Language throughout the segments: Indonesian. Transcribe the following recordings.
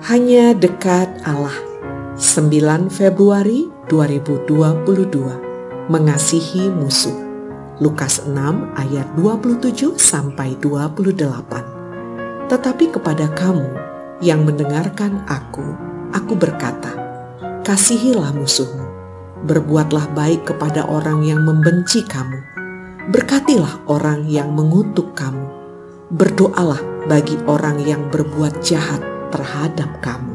Hanya dekat Allah. 9 Februari 2022. Mengasihi musuh. Lukas 6 ayat 27 sampai 28. Tetapi kepada kamu yang mendengarkan aku, aku berkata, kasihilah musuhmu. Berbuatlah baik kepada orang yang membenci kamu. Berkatilah orang yang mengutuk kamu. Berdoalah bagi orang yang berbuat jahat terhadap kamu.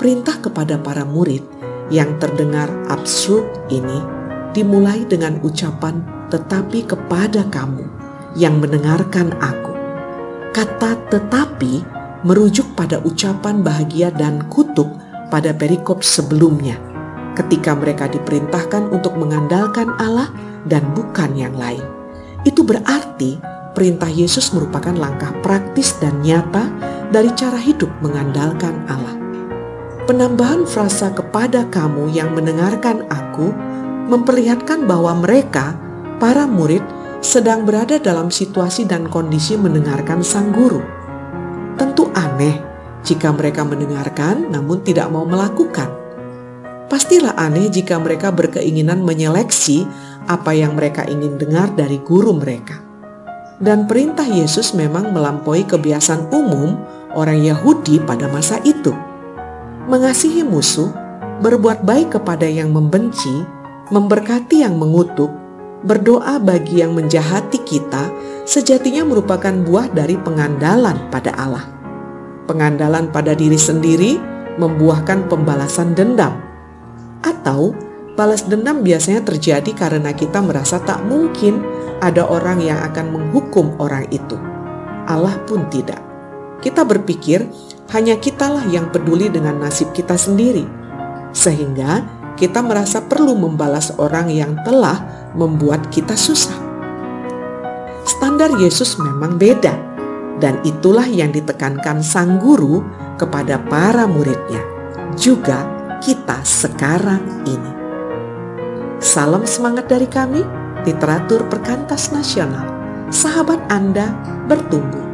Perintah kepada para murid yang terdengar absurd ini dimulai dengan ucapan "tetapi kepada kamu yang mendengarkan aku". Kata "tetapi" merujuk pada ucapan bahagia dan kutuk pada perikop sebelumnya, ketika mereka diperintahkan untuk mengandalkan Allah dan bukan yang lain. Itu berarti perintah Yesus merupakan langkah praktis dan nyata dari cara hidup mengandalkan Allah. Penambahan frasa kepada kamu yang mendengarkan aku memperlihatkan bahwa mereka, para murid, sedang berada dalam situasi dan kondisi mendengarkan sang guru. Tentu aneh jika mereka mendengarkan namun tidak mau melakukan. Pastilah aneh jika mereka berkeinginan menyeleksi apa yang mereka ingin dengar dari guru mereka. Dan perintah Yesus memang melampaui kebiasaan umum orang Yahudi pada masa itu. Mengasihi musuh, berbuat baik kepada yang membenci, memberkati yang mengutuk, berdoa bagi yang menjahati kita, sejatinya merupakan buah dari pengandalan pada Allah. Pengandalan pada diri sendiri membuahkan pembalasan dendam, atau balas dendam biasanya terjadi karena kita merasa tak mungkin ada orang yang akan menghukum orang itu. Allah pun tidak kita berpikir hanya kitalah yang peduli dengan nasib kita sendiri, sehingga kita merasa perlu membalas orang yang telah membuat kita susah. Standar Yesus memang beda, dan itulah yang ditekankan sang guru kepada para muridnya, juga kita sekarang ini. Salam semangat dari kami, literatur perkantas nasional. Sahabat Anda bertumbuh